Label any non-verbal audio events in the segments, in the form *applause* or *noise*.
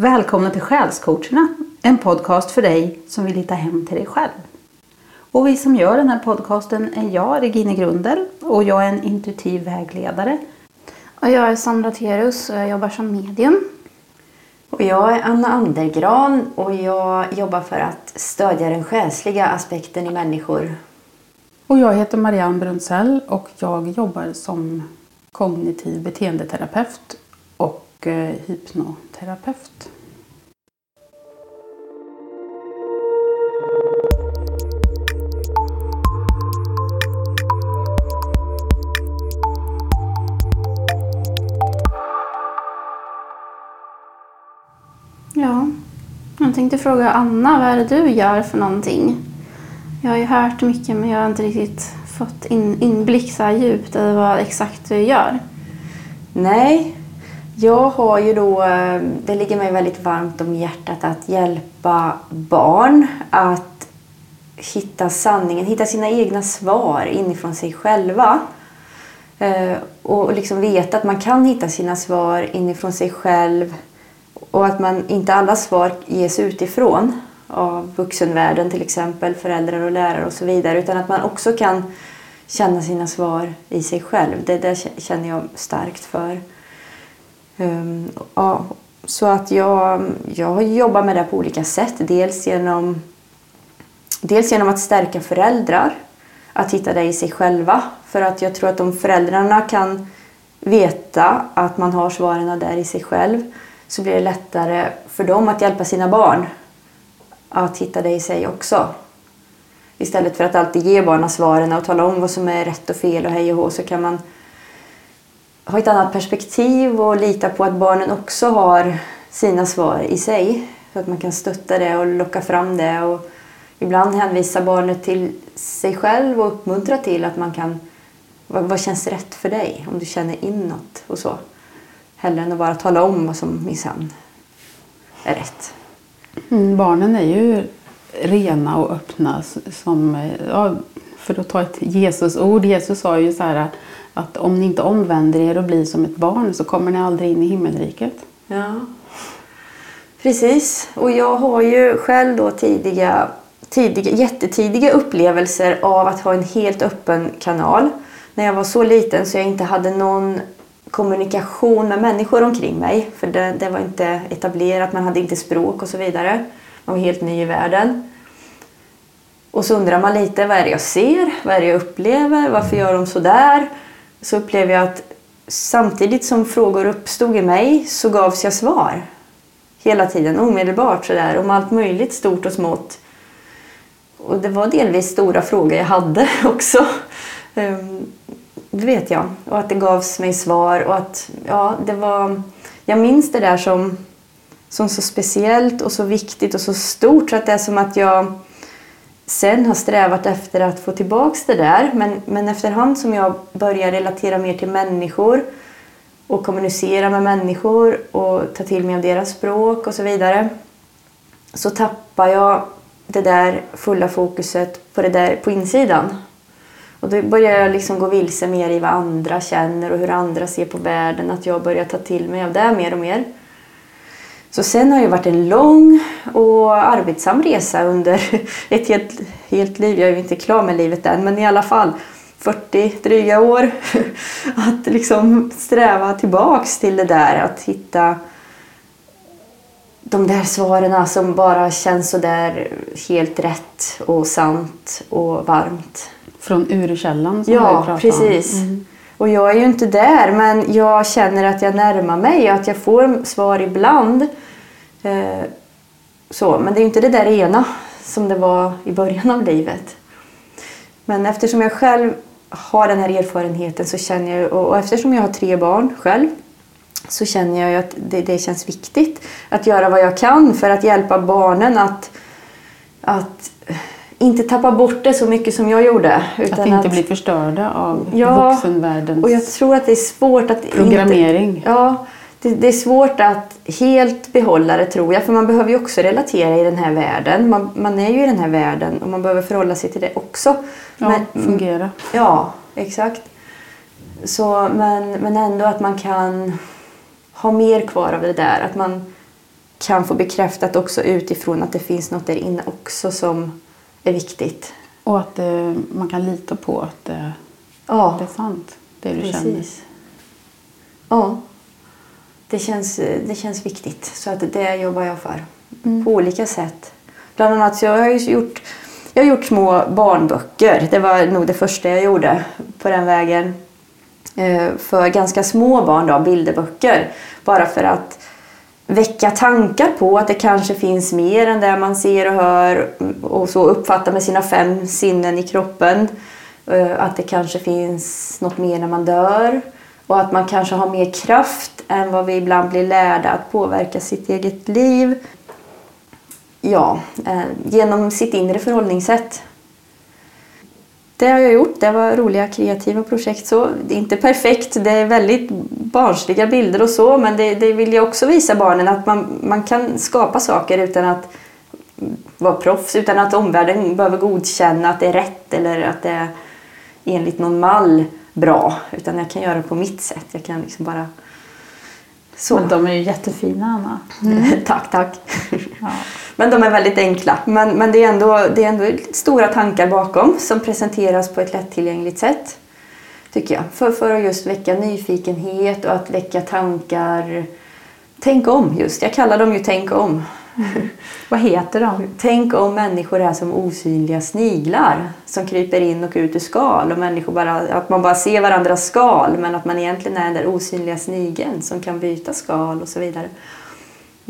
Välkomna till Själscoacherna, en podcast för dig som vill hitta hem till dig själv. Och vi som gör den här podcasten är jag, Regine Grundel, och jag är en intuitiv vägledare. Och jag är Sandra Terus och jag jobbar som medium. Och jag är Anna Andergran och jag jobbar för att stödja den själsliga aspekten i människor. Och jag heter Marianne Brunzell och jag jobbar som kognitiv beteendeterapeut och eh, hypnoterapeut. Ja, jag tänkte fråga Anna, vad är det du gör för någonting? Jag har ju hört mycket men jag har inte riktigt fått in, inblick så här djupt i vad exakt du gör. Nej, jag har ju då, eh, det ligger mig väldigt varmt om hjärtat att hjälpa barn att hitta sanningen, hitta sina egna svar inifrån sig själva. Eh, och liksom veta att man kan hitta sina svar inifrån sig själv och att man inte alla svar ges utifrån av vuxenvärlden till exempel, föräldrar och lärare och så vidare. Utan att man också kan känna sina svar i sig själv. Det där känner jag starkt för. Um, ja, så att jag, jag jobbar med det på olika sätt. Dels genom, dels genom att stärka föräldrar. Att hitta det i sig själva. För att jag tror att om föräldrarna kan veta att man har svaren där i sig själv så blir det lättare för dem att hjälpa sina barn att hitta det i sig också. Istället för att alltid ge barnen svaren och tala om vad som är rätt och fel och hej och hå så kan man ha ett annat perspektiv och lita på att barnen också har sina svar i sig. Så att man kan stötta det och locka fram det. Och ibland hänvisa barnet till sig själv och uppmuntra till att man kan... Vad, vad känns rätt för dig? Om du känner inåt och så. Hellre än att bara tala om vad som minsann är rätt. Mm, barnen är ju rena och öppna. Som, ja, för att ta ett Jesusord. Jesus sa ju så här att att om ni inte omvänder er och blir som ett barn så kommer ni aldrig in i himmelriket. Ja, precis. Och jag har ju själv då tidiga, tidiga, jättetidiga upplevelser av att ha en helt öppen kanal. När jag var så liten så jag inte hade någon kommunikation med människor omkring mig. För det, det, var inte etablerat, man hade inte språk och så vidare. Man var helt ny i världen. Och så undrar man lite, vad är det jag ser? Vad är det jag upplever? Varför gör de så där? Så upplever jag att samtidigt som frågor uppstod i mig så gavs jag svar. Hela tiden, omedelbart sådär, om allt möjligt stort och smått. Och det var delvis stora frågor jag hade *laughs* också. Ehm, det vet jag. Och att det gavs mig svar och att ja, det var... Jag minns det där som, som så speciellt och så viktigt och så stort så att det är som att jag sen har strävat efter att få tillbaks det där. Men, men efterhand som jag börjar relatera mer till människor och kommunicera med människor och ta till mig av deras språk och så vidare så tappar jag det där fulla fokuset på det där på insidan. Och då börjar jag liksom gå vilse mer i vad andra känner och hur andra ser på världen. Att jag börjar ta till mig av det mer och mer. Så sen har det varit en lång och arbetsam resa under *laughs* ett helt, helt liv. Jag är ju inte klar med livet än, men i alla fall 40 dryga år. *laughs* Att liksom sträva tillbaks till det där, att hitta de där svaren som bara känns så där helt rätt och sant och varmt. Från urkällan som ja, du precis. om. Mm. Och jag är ju inte där men jag känner att jag närmar mig och att jag får svar ibland. Eh, så, men det är ju inte det där ena som det var i början av livet. Men eftersom jag själv har den här erfarenheten så känner jag, och eftersom jag har tre barn själv så känner jag att det, det känns viktigt att göra vad jag kan för att hjälpa barnen att, att inte tappa bort det så mycket som jag gjorde. Utan att inte att, bli förstörda av ja, vuxenvärldens och jag tror att det är svårt att programmering. Inte, ja, det, det, är svårt att helt behålla det tror jag. För man behöver ju också relatera i den här världen. Man, man är ju i den här världen och man behöver förhålla sig till det också. Ja, men, fungera. Ja, exakt. Så, men, men ändå att man kan ha mer kvar av det där. Att man kan få bekräftat också utifrån att det finns något där inne också som är viktigt. Och att eh, man kan lita på att det, Ja, det är sant, det du känner. precis. Ja, det känns, det känns viktigt. Så att det jobbar jag för på olika sätt. Bland annat så jag har jag gjort, jag har gjort små barnböcker. Det var nog det första jag gjorde på den vägen. Eh, För ganska små barn, då, bilderböcker. Bara för att väcka tankar på att det kanske finns mer än det man ser och hör och så uppfattar med sina fem sinnen i kroppen. Eh, att det kanske finns något mer när man dör. Och att man kanske har mer kraft än vad vi ibland blir lärda att påverka sitt eget liv. Ja, eh, genom sitt inre förhållningssätt. Det har jag gjort. Det var roliga kreativa projekt. Så det är inte perfekt. Det är väldigt barnsliga bilder och så. Men det, det vill jag också visa barnen att man, man kan skapa saker utan att vara proffs. Utan att omvärlden behöver godkänna att det är rätt eller att det är enligt någon mall bra. Utan jag kan göra det på mitt sätt. Jag kan liksom bara... Så. Men de är ju jättefina, Anna. *laughs* tack, tack. Ja. Men de är väldigt enkla. Men, men det, är ändå, det är ändå stora tankar bakom som presenteras på ett lättillgängligt sätt. Tycker jag. För, för att just väcka nyfikenhet och att väcka tankar. Tänk om just. Jag kallar dem ju tänk om. *laughs* Vad heter de? Tänk om människor är som osynliga sniglar som kryper in och ut ur skal. Och människor bara, att man bara ser varandras skal men att man egentligen är den där osynliga snigeln som kan byta skal och så vidare.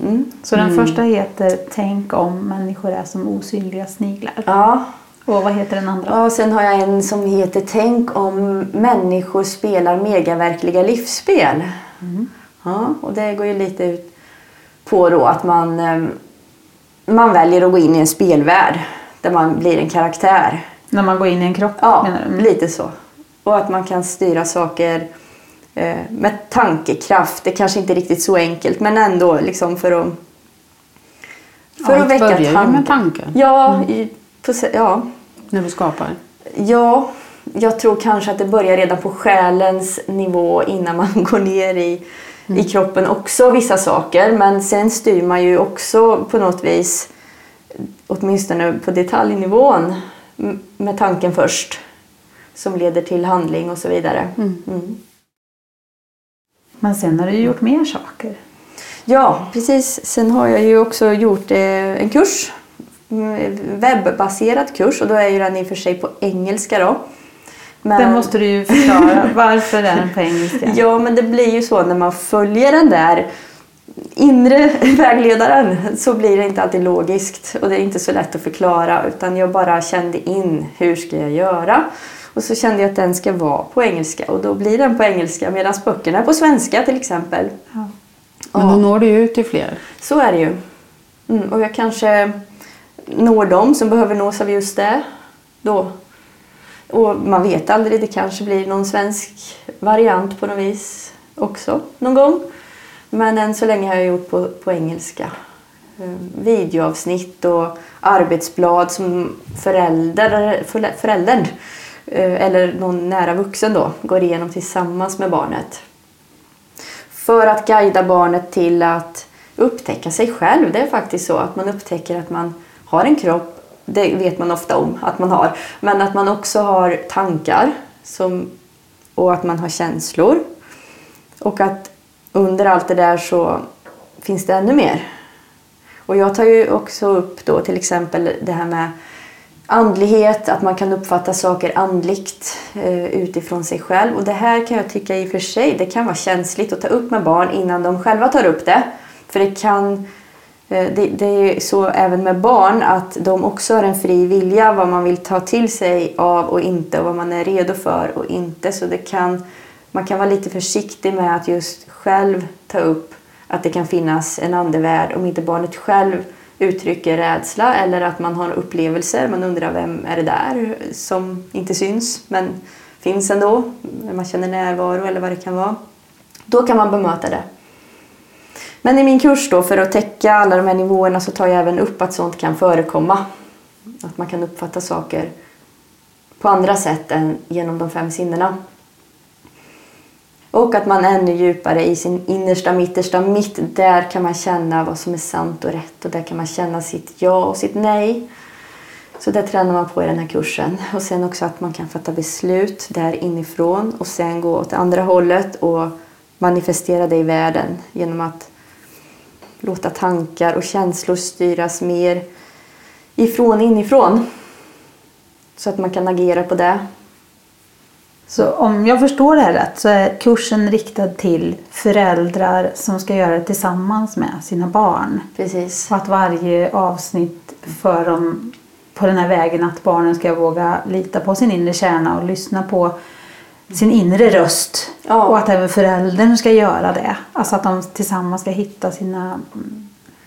Mm. Så den första heter Tänk om människor är som osynliga sniglar. Ja, Och vad heter den andra? Ja, sen har jag en som heter Tänk om människor spelar megaverkliga livsspel. Ja, och det går ju lite ut på då att man, eh, man väljer att gå in i en spelvärld där man blir en karaktär. När man går in i en kropp Ja, menar du? lite så. Och att man kan styra saker med tankekraft. Det kanske inte är riktigt så enkelt men ändå liksom för att för Ja, att väcka börjar ju tankar. med tanken Ja, i, på, se- ja, när du skapar. Ja, jag tror kanske att det börjar redan på själens nivå innan man *laughs* går ner i, i kroppen också vissa saker. Men sen styr man ju också på något vis, åtminstone på detaljnivån, med tanken först. Som leder till handling och så vidare. Mm. Men sen har du gjort mer saker. Ja, precis. Sen har jag ju också gjort eh, en kurs. Mm, Webbaserad kurs och då är ju den i och för sig på engelska då. Men- Den måste du ju förklara. Varför är den på engelska? *laughs* Ja, men det blir ju så när man följer den där inre *laughs* vägledaren så blir det inte alltid logiskt och det är inte så lätt att förklara utan jag bara kände in hur ska jag göra och så kände jag att den ska vara på engelska och då blir den på engelska medan böckerna är på svenska till exempel. Ja. Men då når du ju ut till fler. Så är det ju. Mm, och jag kanske når dem som behöver nås av just det då. Och man vet aldrig, det kanske blir någon svensk variant på något vis också någon gång. Men än så länge har jag gjort på, på engelska. Eh, Videoavsnitt och arbetsblad som förälder, förä- föräldern Eh, eller någon nära vuxen då går igenom tillsammans med barnet. För att guida barnet till att upptäcka sig själv. Det är faktiskt så att man upptäcker att man har en kropp. Det vet man ofta om att man har. Men att man också har tankar som, och att man har känslor. Och att under allt det där så finns det ännu mer. Och jag tar ju också upp då till exempel det här med andlighet, att man kan uppfatta saker andligt eh, utifrån sig själv. Och det här kan jag tycka i och för sig, det kan vara känsligt att ta upp med barn innan de själva tar upp det. För det kan, eh, det, det är så även med barn att de också har en fri vilja vad man vill ta till sig av och inte och vad man är redo för och inte. Så det kan, man kan vara lite försiktig med att just själv ta upp att det kan finnas en andevärld om inte barnet själv uttrycker rädsla eller att man har upplevelser. Man undrar vem är det där som inte syns men finns ändå. Man känner närvaro eller vad det kan vara. Då kan man bemöta det. Men i min kurs då för att täcka alla de här nivåerna så tar jag även upp att sånt kan förekomma. Att man kan uppfatta saker på andra sätt än genom de fem sinnena. Och att man ännu djupare i sin innersta, mittersta mitt, där kan man känna vad som är sant och rätt och där kan man känna sitt ja och sitt nej. Så det tränar man på i den här kursen. Och sen också att man kan fatta beslut där inifrån och sen gå åt andra hållet och manifestera det i världen genom att låta tankar och känslor styras mer ifrån inifrån. Så att man kan agera på det. Så om jag förstår det här rätt så är kursen riktad till föräldrar som ska göra det tillsammans med sina barn. Precis. Och att varje avsnitt för dem på den här vägen att barnen ska våga lita på sin inre kärna och lyssna på sin inre röst. Ja. Och att även föräldern ska göra det. Alltså att de tillsammans ska hitta sina,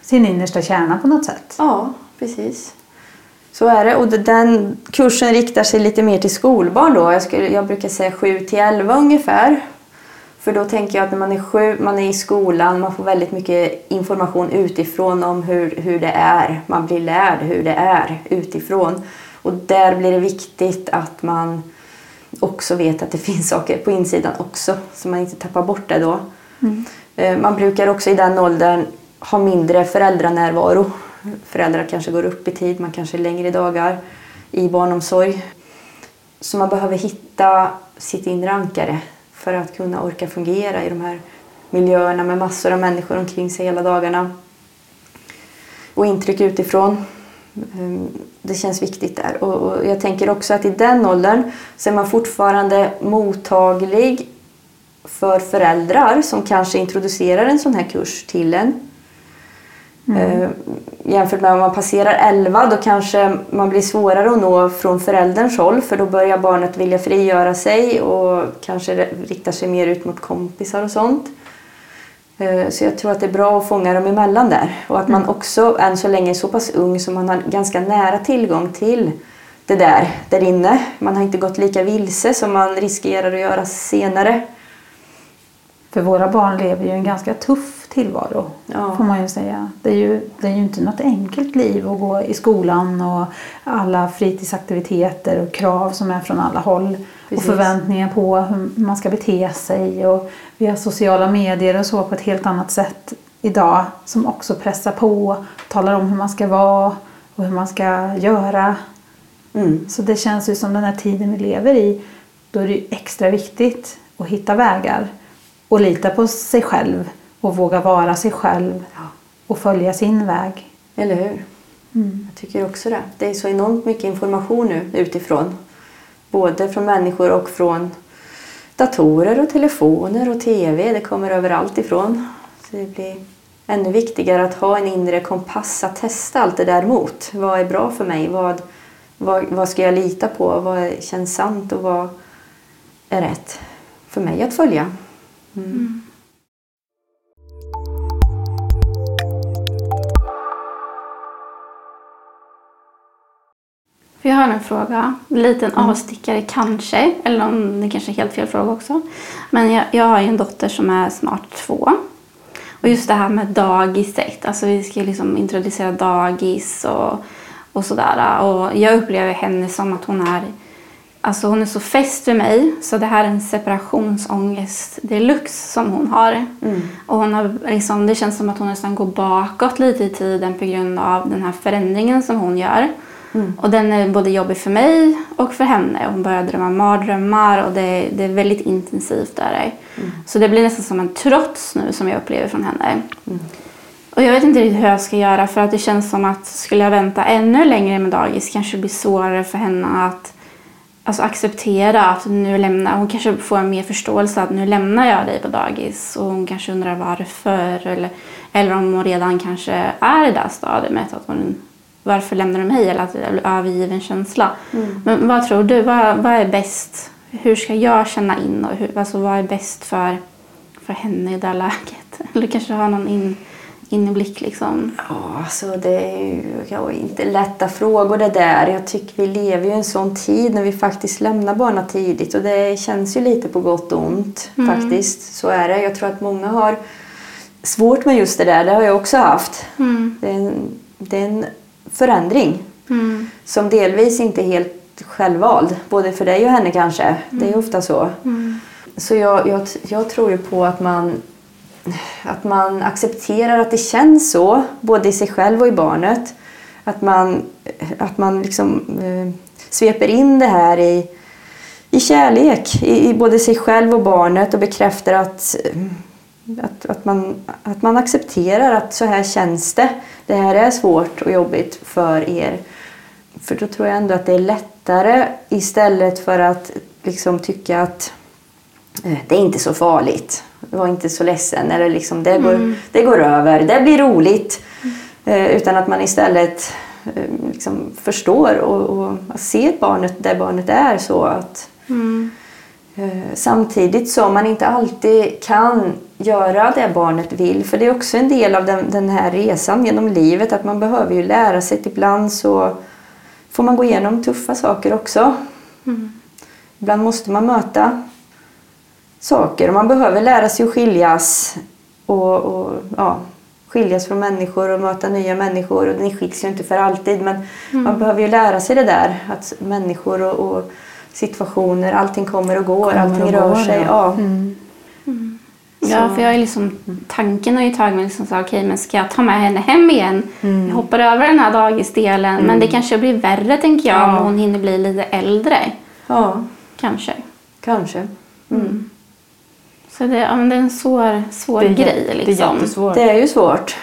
sin innersta kärna på något sätt. Ja, precis. Så är det. Och den kursen riktar sig lite mer till skolbarn då. Jag, skulle, jag brukar säga 7 till 11 ungefär. För då tänker jag att när man är sju, man är i skolan, man får väldigt mycket information utifrån om hur, hur det är. Man blir lärd hur det är utifrån. Och där blir det viktigt att man också vet att det finns saker på insidan också. Så man inte tappar bort det då. Eh, Man brukar också i den åldern ha mindre föräldranärvaro. Föräldrar kanske går upp i tid, man kanske är längre dagar i barnomsorg. Så man behöver hitta sitt inre ankare för att kunna orka fungera i de här miljöerna med massor av människor omkring sig hela dagarna. Och intryck utifrån. Ehm, det känns viktigt där. Och jag tänker också att i den åldern så är man fortfarande mottaglig för föräldrar som kanske introducerar en sån här kurs till en. Eh, jämfört med om man passerar 11 då kanske man blir svårare att nå från förälderns håll för då börjar barnet vilja frigöra sig och kanske riktar sig mer ut mot kompisar och sånt. Eh, Så jag tror att det är bra att fånga dem emellan där. Och att man också än så länge är så pass ung så man har ganska nära tillgång till det där, där inne. Man har inte gått lika vilse som man riskerar att göra senare. För våra barn lever ju en ganska tuff tillvaro. Ja. Får man ju säga. Det är ju, det är ju inte något enkelt liv att gå i skolan och alla fritidsaktiviteter och krav som är från alla håll. Precis. Och förväntningar på hur man ska bete sig. Och vi har sociala medier och så på ett helt annat sätt idag. Som också pressar på, talar om hur man ska vara och hur man ska göra. Mm. Så det känns ju som den här tiden vi lever i, då är det ju extra viktigt att hitta vägar och lita på sig själv och våga vara sig själv och följa sin väg. Eller hur? Jag tycker också det. Det är så enormt mycket information nu utifrån. Både från människor och från datorer och telefoner och TV. Det kommer överallt ifrån. Så det blir ännu viktigare att ha en inre kompass att testa allt det där mot. Vad är bra för mig? Vad, vad, vad ska jag lita på? Vad känns sant och vad är rätt för mig att följa? För jag har en fråga, en liten avstickare kanske, eller om det kanske är helt fel fråga också. Men jag, jag har en dotter som är snart två. Och just det här med dagiset, alltså vi ska liksom introducera dagis och, och sådär. Och jag upplever henne som att hon är, alltså hon är så fäst vid mig. Så det här är en separationsångest deluxe som hon har. Och hon har liksom, det känns som att hon nästan går bakåt lite i tiden på grund av den här förändringen som hon gör. Och den är både jobbig för mig och för henne. Hon börjar drömma mardrömmar och det, det är väldigt intensivt där. Så det blir nästan som en trots nu som jag upplever från henne. Och jag vet inte riktigt hur jag ska göra för att det känns som att skulle jag vänta ännu längre med dagis kanske det blir svårare för henne att alltså, acceptera att nu lämnar hon kanske får en mer förståelse att nu lämnar jag dig på dagis och hon kanske undrar varför eller, eller om hon redan kanske är i det här stadiet att hon varför lämnar du mig eller att det är en övergiven känsla. Men vad tror du, vad, vad är bäst? Hur ska jag känna in och hur, alltså, vad är bäst för, för henne i det här läget? *laughs* Eller kanske ha någon in, inblick liksom. Ja, alltså det är ju ja, inte lätta frågor det där. Jag tycker vi lever ju i en sån tid när vi faktiskt lämnar barnen tidigt och det känns ju lite på gott och ont faktiskt. Så är det. Jag tror att många har svårt med just det där. Det har jag också haft. Det, är en, det är en förändring som delvis inte är helt självvald. Både för dig och henne kanske. Det är ju ofta så. Så jag, jag, jag tror ju på att man, att man accepterar att det känns så, både i sig själv och i barnet. Att man, att man liksom eh, sveper in det här i, i kärlek, i, i både sig själv och barnet och bekräftar att, eh, att, att, man, att man accepterar att så här känns det. Det här är svårt och jobbigt för er. För då tror jag ändå att det är lättare istället för att liksom tycka att eh, det är inte så farligt. Var inte så ledsen. Eller liksom, det, går, det går över. Det blir roligt. Eh, utan att man istället eh, liksom förstår och, och ser barnet där barnet är. så att eh, Samtidigt som man inte alltid kan göra det barnet vill. För det är också en del av den, den här resan genom livet. Att man behöver ju lära sig. Ibland så får man gå igenom tuffa saker också. Ibland måste man möta saker man behöver lära sig att skiljas och, och ja, skiljas från människor och möta nya människor. Och ni skiljs ju inte för alltid men man behöver ju lära sig det där att människor och, och situationer, allting kommer och går, Kommer allting och rör går, sig. ja. Ja. Mm. Ja, för jag är liksom, tanken har ju tagit mig liksom så okej men ska jag ta med henne hem igen? Jag hoppar över den här dagisdelen. Men det kanske blir värre tänker jag om Ja. hon hinner bli lite äldre. ja, Kanske. kanske. Så det, ja, men det är en svår, svår Det grej liksom. Det är jättesvårt. Det är ju svårt.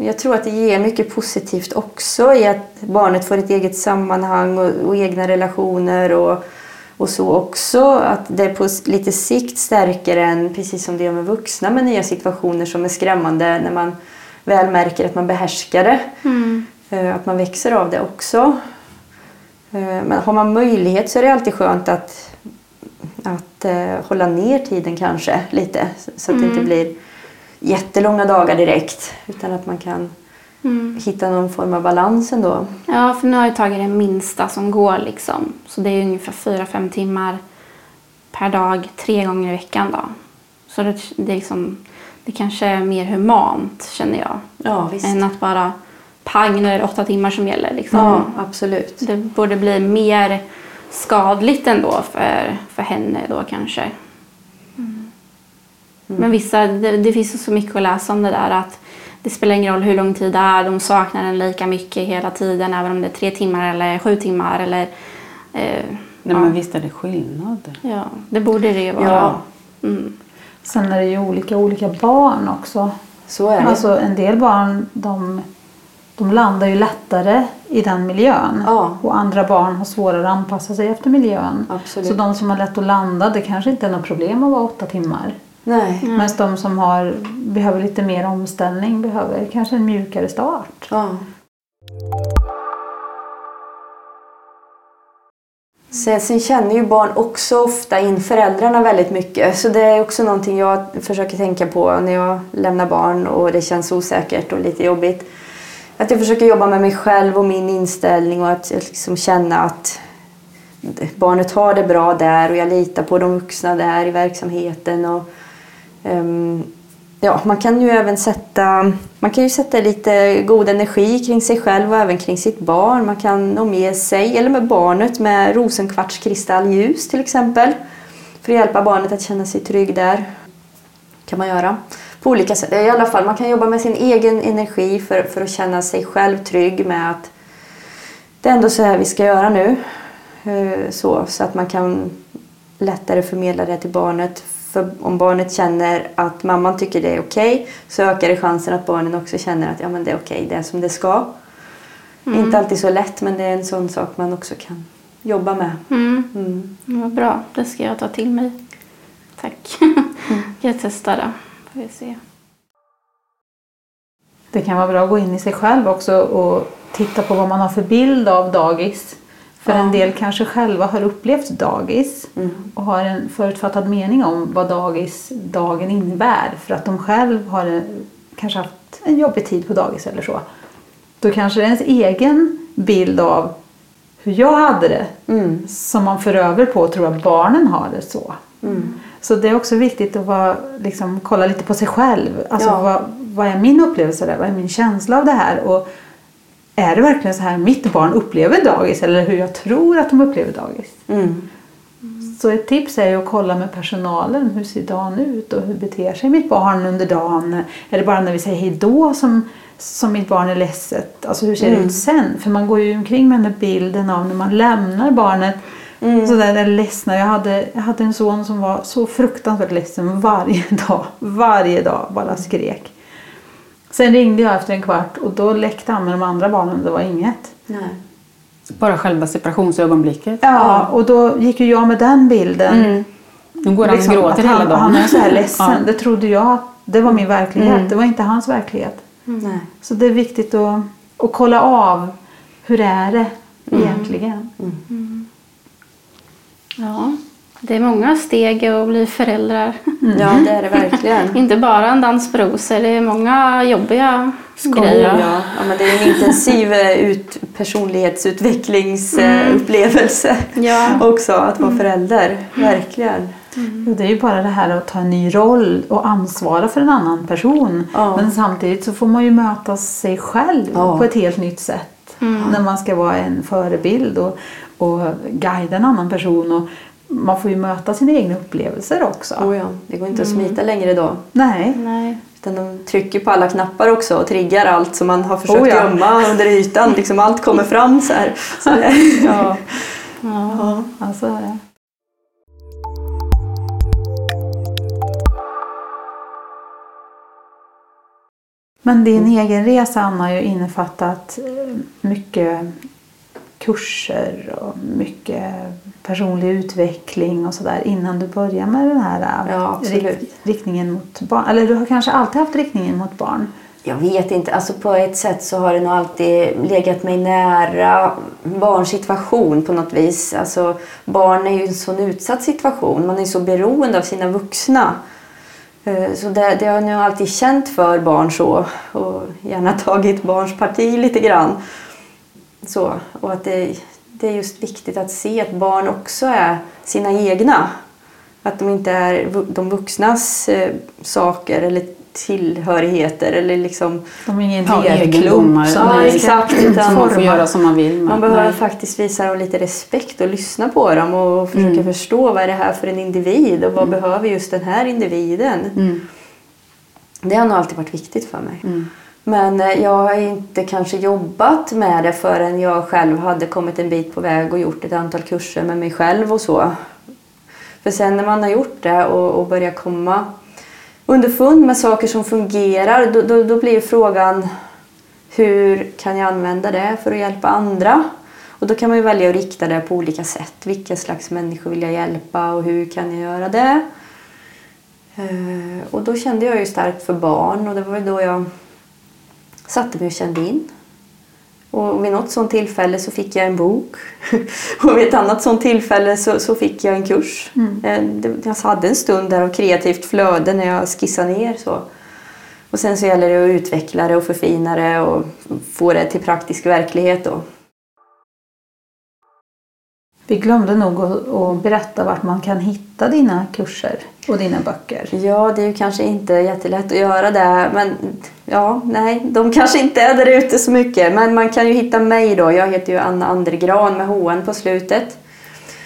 Jag tror att det ger mycket positivt också i att barnet får ett eget sammanhang och, och egna relationer och, och så också. Att det på lite sikt stärker en, precis som det gör med vuxna, med nya situationer som är skrämmande när man väl märker att man behärskar det. Mm. Eh, Att man växer av det också. Eh, Men har man möjlighet så är det alltid skönt att, att eh, hålla ner tiden kanske lite. så- att det inte blir jättelånga dagar direkt. Utan att man kan Mm. hitta någon form av balans ändå. Ja, för nu har jag tagit det minsta som går liksom. Så det är ungefär 4-5 timmar per dag, tre gånger i veckan då. Så det, det, är liksom, det kanske är mer humant känner jag. Ja, visst. Än att bara pang, nu är det åtta timmar som gäller. Liksom. Ja, absolut. Det borde bli mer skadligt ändå för, för henne då kanske. Men vissa, det, det finns ju så mycket att läsa om det där att det spelar ingen roll hur lång tid det är, de saknar den lika mycket hela tiden även om det är tre timmar eller sju timmar eller eh, Nej, ja. men visst är det skillnad. ja, det borde det ju vara. Ja. Mm. Sen är det ju olika olika barn också. Så är det. Alltså en del barn de, de landar ju lättare i den miljön. Ja. Och andra barn har svårare att anpassa sig efter miljön. Absolut. Så de som har lätt att landa, det kanske inte är något problem att vara åtta timmar. Nej. Medan de som har, behöver lite mer omställning behöver kanske en mjukare start. Ja. Sen, sen känner ju barn också ofta in föräldrarna väldigt mycket. Så det är också någonting jag försöker tänka på när jag lämnar barn och det känns osäkert och lite jobbigt. Att jag försöker jobba med mig själv och min inställning och att jag liksom känna att barnet har det bra där och jag litar på de vuxna där i verksamheten. Och, um, ja, man kan ju även sätta, man kan ju sätta lite god energi kring sig själv och även kring sitt barn. Man kan omge sig, eller med barnet, med rosenkvartskristallljus till exempel. För att hjälpa barnet att känna sig trygg där. kan man göra. På olika sätt. I alla fall, man kan jobba med sin egen energi för, för att känna sig själv trygg med att det är ändå så här vi ska göra nu. Eh, Så, så att man kan lättare förmedla det till barnet. För om barnet känner att mamman tycker det är okej så ökar det chansen att barnen också känner att ja, men det är okej, det är som det ska. Inte alltid så lätt men det är en sån sak man också kan jobba med. Mm. Mm. Vad bra, det ska jag ta till mig. Tack. Mm. *laughs* jag testar det. Får vi se. Det kan vara bra att gå in i sig själv också och titta på vad man har för bild av dagis. För Ja. en del kanske själva har upplevt dagis Mm. och har en förutfattad mening om vad dagisdagen innebär för att de själv har eh, kanske haft en jobbig tid på dagis eller så. Då kanske det är ens egen bild av hur jag hade det Mm. som man för över på och tror att barnen har det så. Mm. Så det är också viktigt att vara, liksom, kolla lite på sig själv. Alltså, Ja. vad, vad är min upplevelse där? Vad är min känsla av det här? Och är det verkligen så här mitt barn upplever dagis eller hur jag tror att de upplever dagis? Mm. Så ett tips är ju att kolla med personalen. Hur ser dagen ut och hur beter sig mitt barn under dagen? Är det bara när vi säger hej då som, som mitt barn är ledset? Alltså hur ser det ut sen? För man går ju omkring med den bilden av när man lämnar barnet sådär där ledsna. Jag hade, jag hade en son som var så fruktansvärt ledsen varje *laughs* dag. Varje dag bara skrek. Sen ringde jag efter en kvart och då läckte han med de andra barnen. Det var inget. Nej. Bara själva separationsögonblicket. Ja, och då gick ju jag med den bilden. Mm. Nu går han Liksom, och gråter hela dagen. Han är så här *laughs* ledsen. Ja. Det trodde jag att det var min verklighet. Mm. Det var inte hans verklighet. Nej. Så det är viktigt att, att kolla av hur är det Mm. Ja, det är många steg att bli föräldrar. Ja, det är det verkligen. *laughs* Inte bara en dans på rosor, det är många jobbiga Oh, grejer. ja. Ja, men det är en intensiv eh, ut, personlighetsutvecklingsupplevelse Ja. också att vara förälder. Verkligen. Och det är ju bara det här att ta en ny roll och ansvara för en annan person. Ja. Men samtidigt så får man ju möta sig själv på ett helt nytt sätt. När man ska vara en förebild och, och guida en annan person. Och man får ju möta sina egna upplevelser också. Oh, ja. Det går inte att smita längre då. Nej. Nej. Utan de trycker på alla knappar också och triggar allt som man har försökt Oh, ja. gömma under ytan. Liksom allt kommer fram så här. *laughs* Så det, Ja, ja. alltså är det. Men din egen resa Anna har ju innefattat eh, mycket kurser och mycket personlig utveckling och sådär innan du började med den här eh, Ja, riktningen mot barn. Eller du har kanske alltid haft riktningen mot barn? Jag vet inte. Alltså på ett sätt så har det nog alltid legat mig nära barns situation på något vis. Alltså, barn är ju en sån utsatt situation. Man är så beroende av sina vuxna. Eh, Så det, det har jag nog alltid känt för barn så. Och gärna tagit barns parti lite grann. Så, och att det, det är just viktigt att se att barn också är sina egna. Att de inte är de vuxnas eh, saker eller tillhörigheter eller liksom De är ingen som Ja, exakt, utan- Man får göra som man vill. Man behöver nej. faktiskt visa dem lite respekt och lyssna på dem och försöka Mm. förstå vad är det här för en individ och vad behöver just den här individen. Mm. Det har nog alltid varit viktigt för mig. Men eh, jag har inte kanske jobbat med det förrän jag själv hade kommit en bit på väg och gjort ett antal kurser med mig själv och så. För sen när man har gjort det och, och börjar komma underfund med saker som fungerar då, då, då blir ju frågan hur kan jag använda det för att hjälpa andra? Och då kan man ju välja att rikta det på olika sätt. Vilka slags människor vill jag hjälpa och hur kan jag göra det? Eh, och då kände jag ju starkt för barn och det var väl då jag satte mig och kände in. Och vid något sånt tillfälle så fick jag en bok. *laughs* Och vid ett annat sånt tillfälle så, så fick jag en kurs. Eh, det- Jag hade en stund där av kreativt flöde när jag skissade ner så. Och sen så gäller det att utveckla det och förfina det och få det till praktisk verklighet då. Vi glömde nog att, berätta vart man kan hitta dina kurser och dina böcker. Ja, det är ju kanske inte jättelätt att göra det. Men ja, nej, de kanske inte är där ute så mycket. Men man kan ju hitta mig då. Jag heter ju Anna Andergran med HN på slutet.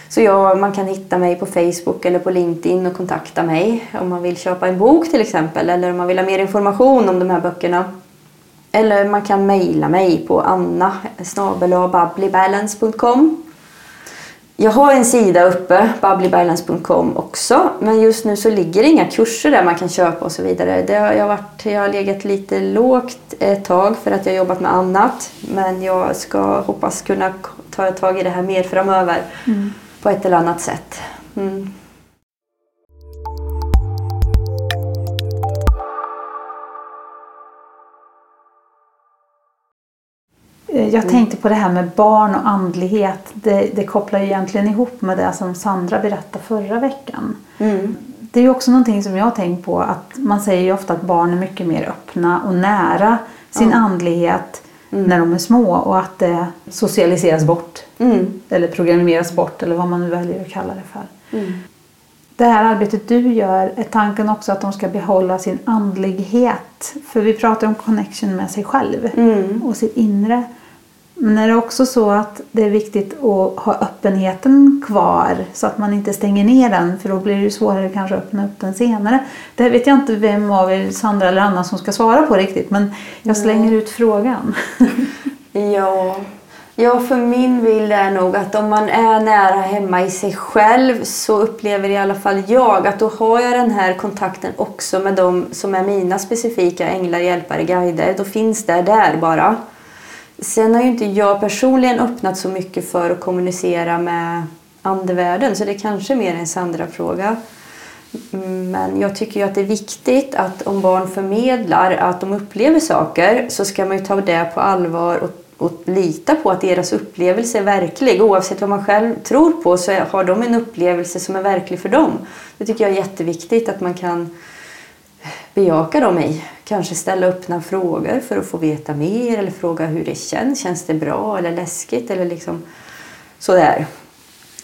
Så ja, man kan hitta mig på Facebook eller på LinkedIn och kontakta mig om man vill köpa en bok till exempel. Eller om man vill ha mer information om de här böckerna. Eller man kan mejla mig på anna.babblybalance.com jag har en sida uppe, bubblybalance.com också. Men just nu så ligger det inga kurser där man kan köpa och så vidare. Det har jag, varit, jag har legat lite lågt ett tag för att jag har jobbat med annat. Men jag ska hoppas kunna ta tag i det här mer framöver. På ett eller annat sätt. Mm. Jag tänkte på det här med barn och andlighet. Det, det kopplar ju egentligen ihop med det som Sandra berättade förra veckan. Mm. Det är ju också någonting som jag har tänkt på att man säger ju ofta att barn är mycket mer öppna och nära sin andlighet när de är små och att det socialiseras bort. Mm. Eller programmeras bort eller vad man nu väljer att kalla det för. Mm. Det här arbetet du gör, är tanken också att de ska behålla sin andlighet? För vi pratar om connection med sig själv Mm. och sitt inre. Men är det också så att det är viktigt att ha öppenheten kvar så att man inte stänger ner den för då blir det svårare kanske att öppna upp den senare. Det här vet jag inte vem av er, Sandra eller Anna, som ska svara på riktigt men jag slänger ut frågan. *laughs* Ja. ja, för min bild är nog att om man är nära hemma i sig själv så upplever i alla fall jag att då har jag den här kontakten också med de som är mina specifika änglar, hjälpare, guider. Då finns det där bara. Sen har ju inte jag personligen öppnat så mycket för att kommunicera med andevärlden så det är kanske mer en Sandra-fråga. Men jag tycker ju att det är viktigt att om barn förmedlar att de upplever saker så ska man ju ta det på allvar och, och lita på att deras upplevelse är verklig. Oavsett vad man själv tror på så har de en upplevelse som är verklig för dem. Det tycker jag är jätteviktigt att man kan bejaka dem i. Kanske ställa öppna frågor för att få veta mer eller fråga hur det känns. Känns det bra eller läskigt eller liksom sådär.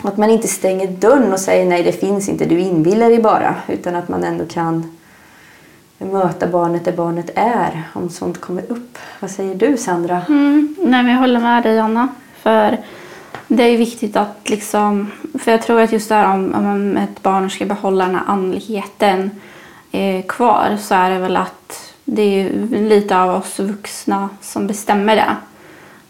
Att man inte stänger dörren och säger nej det finns inte, du inbillar dig bara. Utan att man ändå kan möta barnet där barnet är om sånt kommer upp. Vad säger du Sandra? Mm, nej, men jag håller med dig Anna. För det är viktigt att liksom, för jag tror att just där om, om ett barn ska behålla den här andligheten eh, kvar så är det väl att det är lite av oss vuxna som bestämmer det.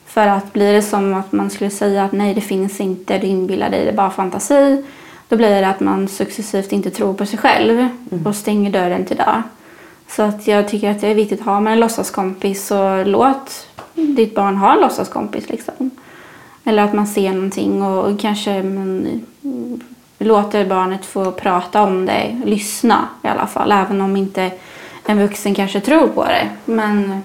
För att blir det som att man skulle säga att nej det finns inte, du inbillar dig, det är bara fantasi. Då blir det att man successivt inte tror på sig själv Mm. och stänger dörren till det. Så att jag tycker att det är viktigt, har man en låtsaskompis så låt ditt barn ha en låtsaskompis. Liksom. Eller att man ser någonting och kanske man, låter barnet få prata om det, lyssna i alla fall. Även om inte en vuxen kanske tror på det. Men,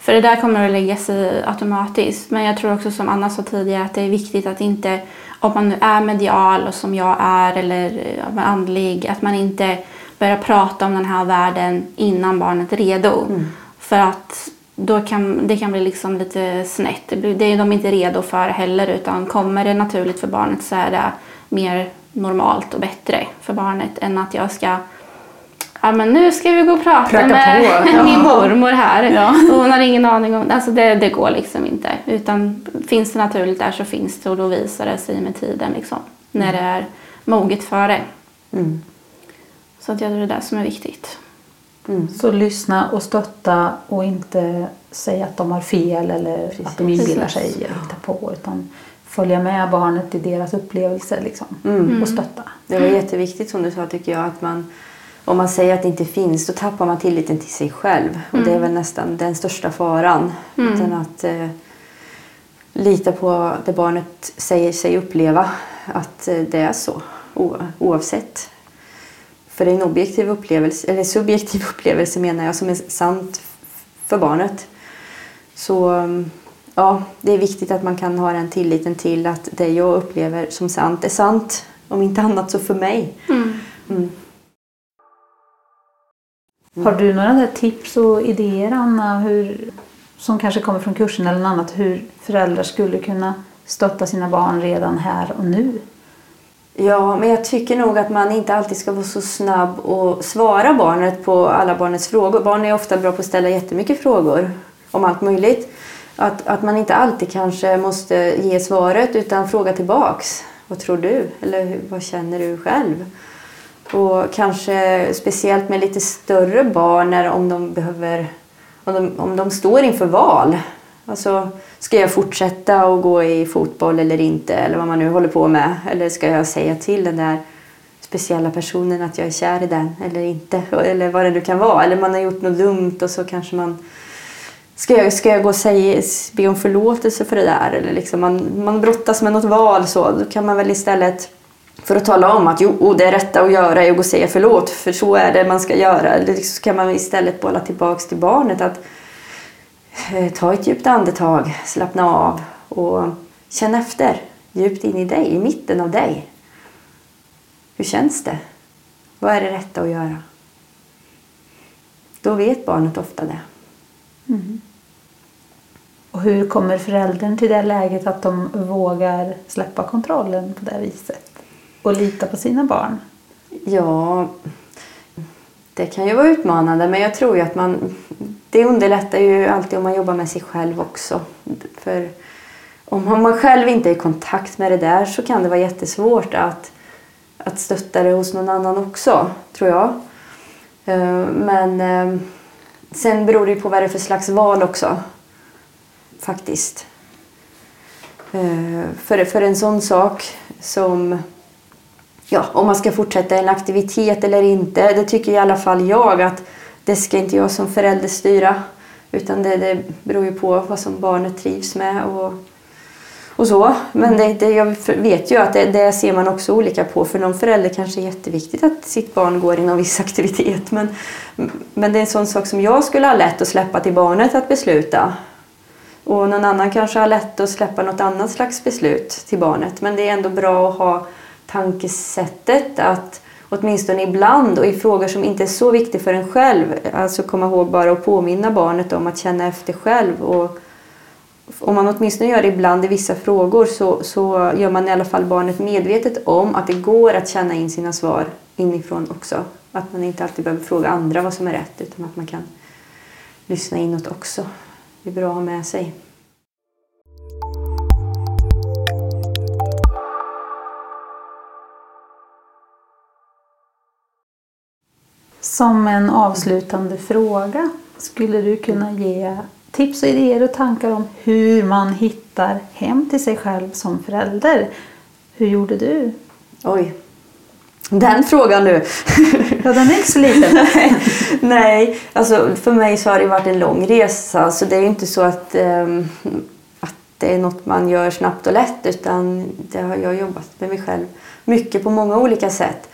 för det där kommer att lägga sig automatiskt. Men jag tror också som Anna sa tidigare att det är viktigt att inte, om man nu är medial och som jag är eller andlig, att man inte börjar prata om den här världen innan barnet är redo. För att då kan, det kan bli liksom lite snett. Det är de inte redo för heller utan kommer det naturligt för barnet så är det mer normalt och bättre för barnet än att jag ska Ja men nu ska vi gå och prata Pracka med på, *laughs* ja. min mormor här. Ja. Och hon har ingen aning om Alltså det. Det går liksom inte. Utan finns det naturligt där så finns det och då visar det sig med tiden liksom. När det är moget för det. Mm. Så att jag tror det är det som är viktigt. Så lyssna och stötta och inte säga att de har fel eller att de inbillar sig Precis. eller hittar på. Utan följa med barnet i deras upplevelse liksom. Mm. och stötta. Det var jätteviktigt som du sa tycker jag att man om man säger att det inte finns då tappar man tilliten till sig själv. Och det är väl nästan den största faran. Utan att eh, lita på det barnet säger sig uppleva. Att eh, det är så oavsett. För det är en objektiv upplevelse, eller subjektiv *laughs* upplevelse menar jag som är sant för barnet. Så mm, ja, det är viktigt att man kan ha den tilliten till att det jag upplever som sant är sant. Om inte annat så för mig. Mm. Har du några där tips och idéer Anna hur, som kanske kommer från kursen eller något annat hur föräldrar skulle kunna stötta sina barn redan här och nu? Ja, men jag tycker nog att man inte alltid ska vara så snabb och svara barnet på alla barnets frågor. Barn är ofta bra på att ställa jättemycket frågor om allt möjligt. Att, att man inte alltid kanske måste ge svaret utan fråga tillbaks. Vad tror du? Eller vad känner du själv? Och kanske speciellt med lite större barn när om de behöver om de, om de står inför val. Alltså, ska jag fortsätta och gå i fotboll eller inte? Eller vad man nu håller på med. Eller ska jag säga till den där speciella personen att jag är kär i den eller inte? Eller vad det nu kan vara. Eller man har gjort något dumt och så kanske man Ska jag, ska jag gå och säga, be om förlåtelse för det där? Eller liksom man, man brottas med något val så. Då kan man väl istället för att tala om att jo, oh, det rätta att göra är att gå och säga förlåt för så är det man ska göra. Eller liksom, så kan man istället bolla tillbaks till barnet att eh, ta ett djupt andetag, slappna av och känn efter djupt in i dig, i mitten av dig. Hur känns det? Vad är det rätta att göra? Då vet barnet ofta det. Mm. Och hur kommer föräldern till det läget att de vågar släppa kontrollen på det viset? Och lita på sina barn? Ja, det kan ju vara utmanande men jag tror ju att man... Det underlättar ju alltid om man jobbar med sig själv också. För om man själv inte är i kontakt med det där så kan det vara jättesvårt att, att stötta det hos någon annan också, tror jag. Eh, men eh, sen beror det ju på vad det är för slags val också. Faktiskt. Eh, för, för en sån sak som ja, om man ska fortsätta en aktivitet eller inte. Det tycker i alla fall jag att det ska inte jag som förälder styra. Utan det, det beror ju på vad som barnet trivs med och, och så. Men det, det, jag vet ju att det, det ser man också olika på. För någon förälder kanske är jätteviktigt att sitt barn går i någon viss aktivitet. Men, men det är en sån sak som jag skulle ha lätt att släppa till barnet att besluta. Och någon annan kanske har lätt att släppa något annat slags beslut till barnet. Men det är ändå bra att ha tankesättet att åtminstone ibland och i frågor som inte är så viktiga för en själv, alltså komma ihåg bara att påminna barnet om att känna efter själv. Och om man åtminstone gör det ibland i vissa frågor så, så gör man i alla fall barnet medvetet om att det går att känna in sina svar inifrån också. Att man inte alltid behöver fråga andra vad som är rätt utan att man kan lyssna inåt också. Är bra att ha med sig. Som en avslutande fråga, skulle du kunna ge tips och idéer och tankar om hur man hittar hem till sig själv som förälder? Hur gjorde du? Oj, den frågan du. *laughs* Ja, den är inte så liten. *laughs* Nej, alltså för mig så har det varit en lång resa. Så det är ju inte så att, um, att det är något man gör snabbt och lätt. Utan det har jag jobbat med mig själv mycket på många olika sätt.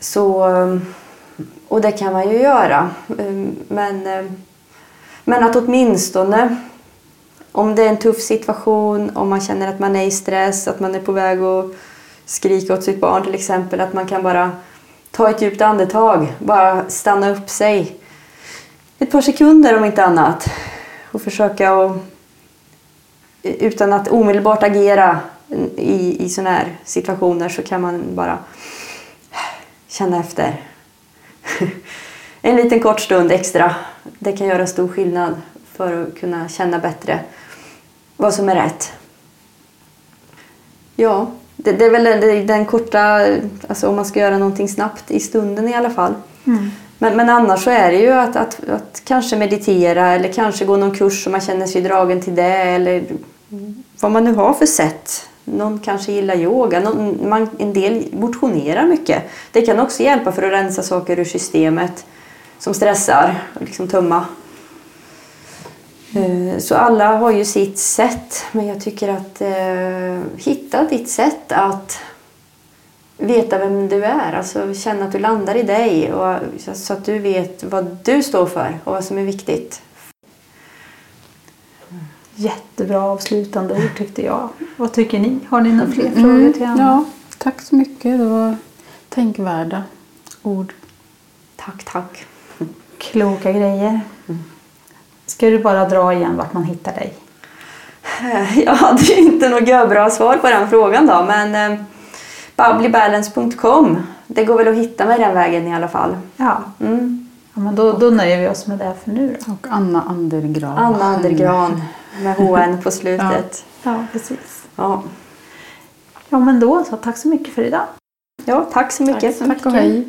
Så, och det kan man ju göra. Um, men, men att åtminstone om det är en tuff situation, om man känner att man är i stress, att man är på väg att skrika åt sitt barn till exempel, att man kan bara ta ett djupt andetag, bara stanna upp sig ett par sekunder om inte annat och försöka att utan att omedelbart agera i, i sådana här situationer så kan man bara känna efter. *laughs* En liten kort stund extra, det kan göra stor skillnad för att kunna känna bättre vad som är rätt. Ja, det, det är väl den, den korta, alltså om man ska göra någonting snabbt i stunden i alla fall. Mm. Men, men annars så är det ju att, att, att kanske meditera eller kanske gå någon kurs om man känner sig dragen till det eller vad man nu har för sätt. Någon kanske gillar yoga, någon, man, en del motionerar mycket. Det kan också hjälpa för att rensa saker ur systemet som stressar och liksom tömma. Eh, Så alla har ju sitt sätt, men jag tycker att eh, hitta ditt sätt att veta vem du är. Alltså känna att du landar i dig och, så att du vet vad du står för och vad som är viktigt. Jättebra avslutande ord tyckte jag. Vad tycker ni? Har ni några fler frågor till Anna? Ja, tack så mycket. Det var tänkvärda ord. Tack, tack. Kloka grejer. Ska du bara dra igen vart man hittar dig? *laughs* Jag hade inte något bra svar på den frågan då, men eh, bubblybalance.com. Det går väl att hitta mig den vägen i alla fall. Ja, Mm. ja men då, då nöjer vi oss med det för nu då. Och Anna Andergran. Anna Andergran med HN på *laughs* slutet. Ja, precis. Ja. Ja, men då så. Tack så mycket för idag. Ja, tack så mycket. Tack så Tack och hej.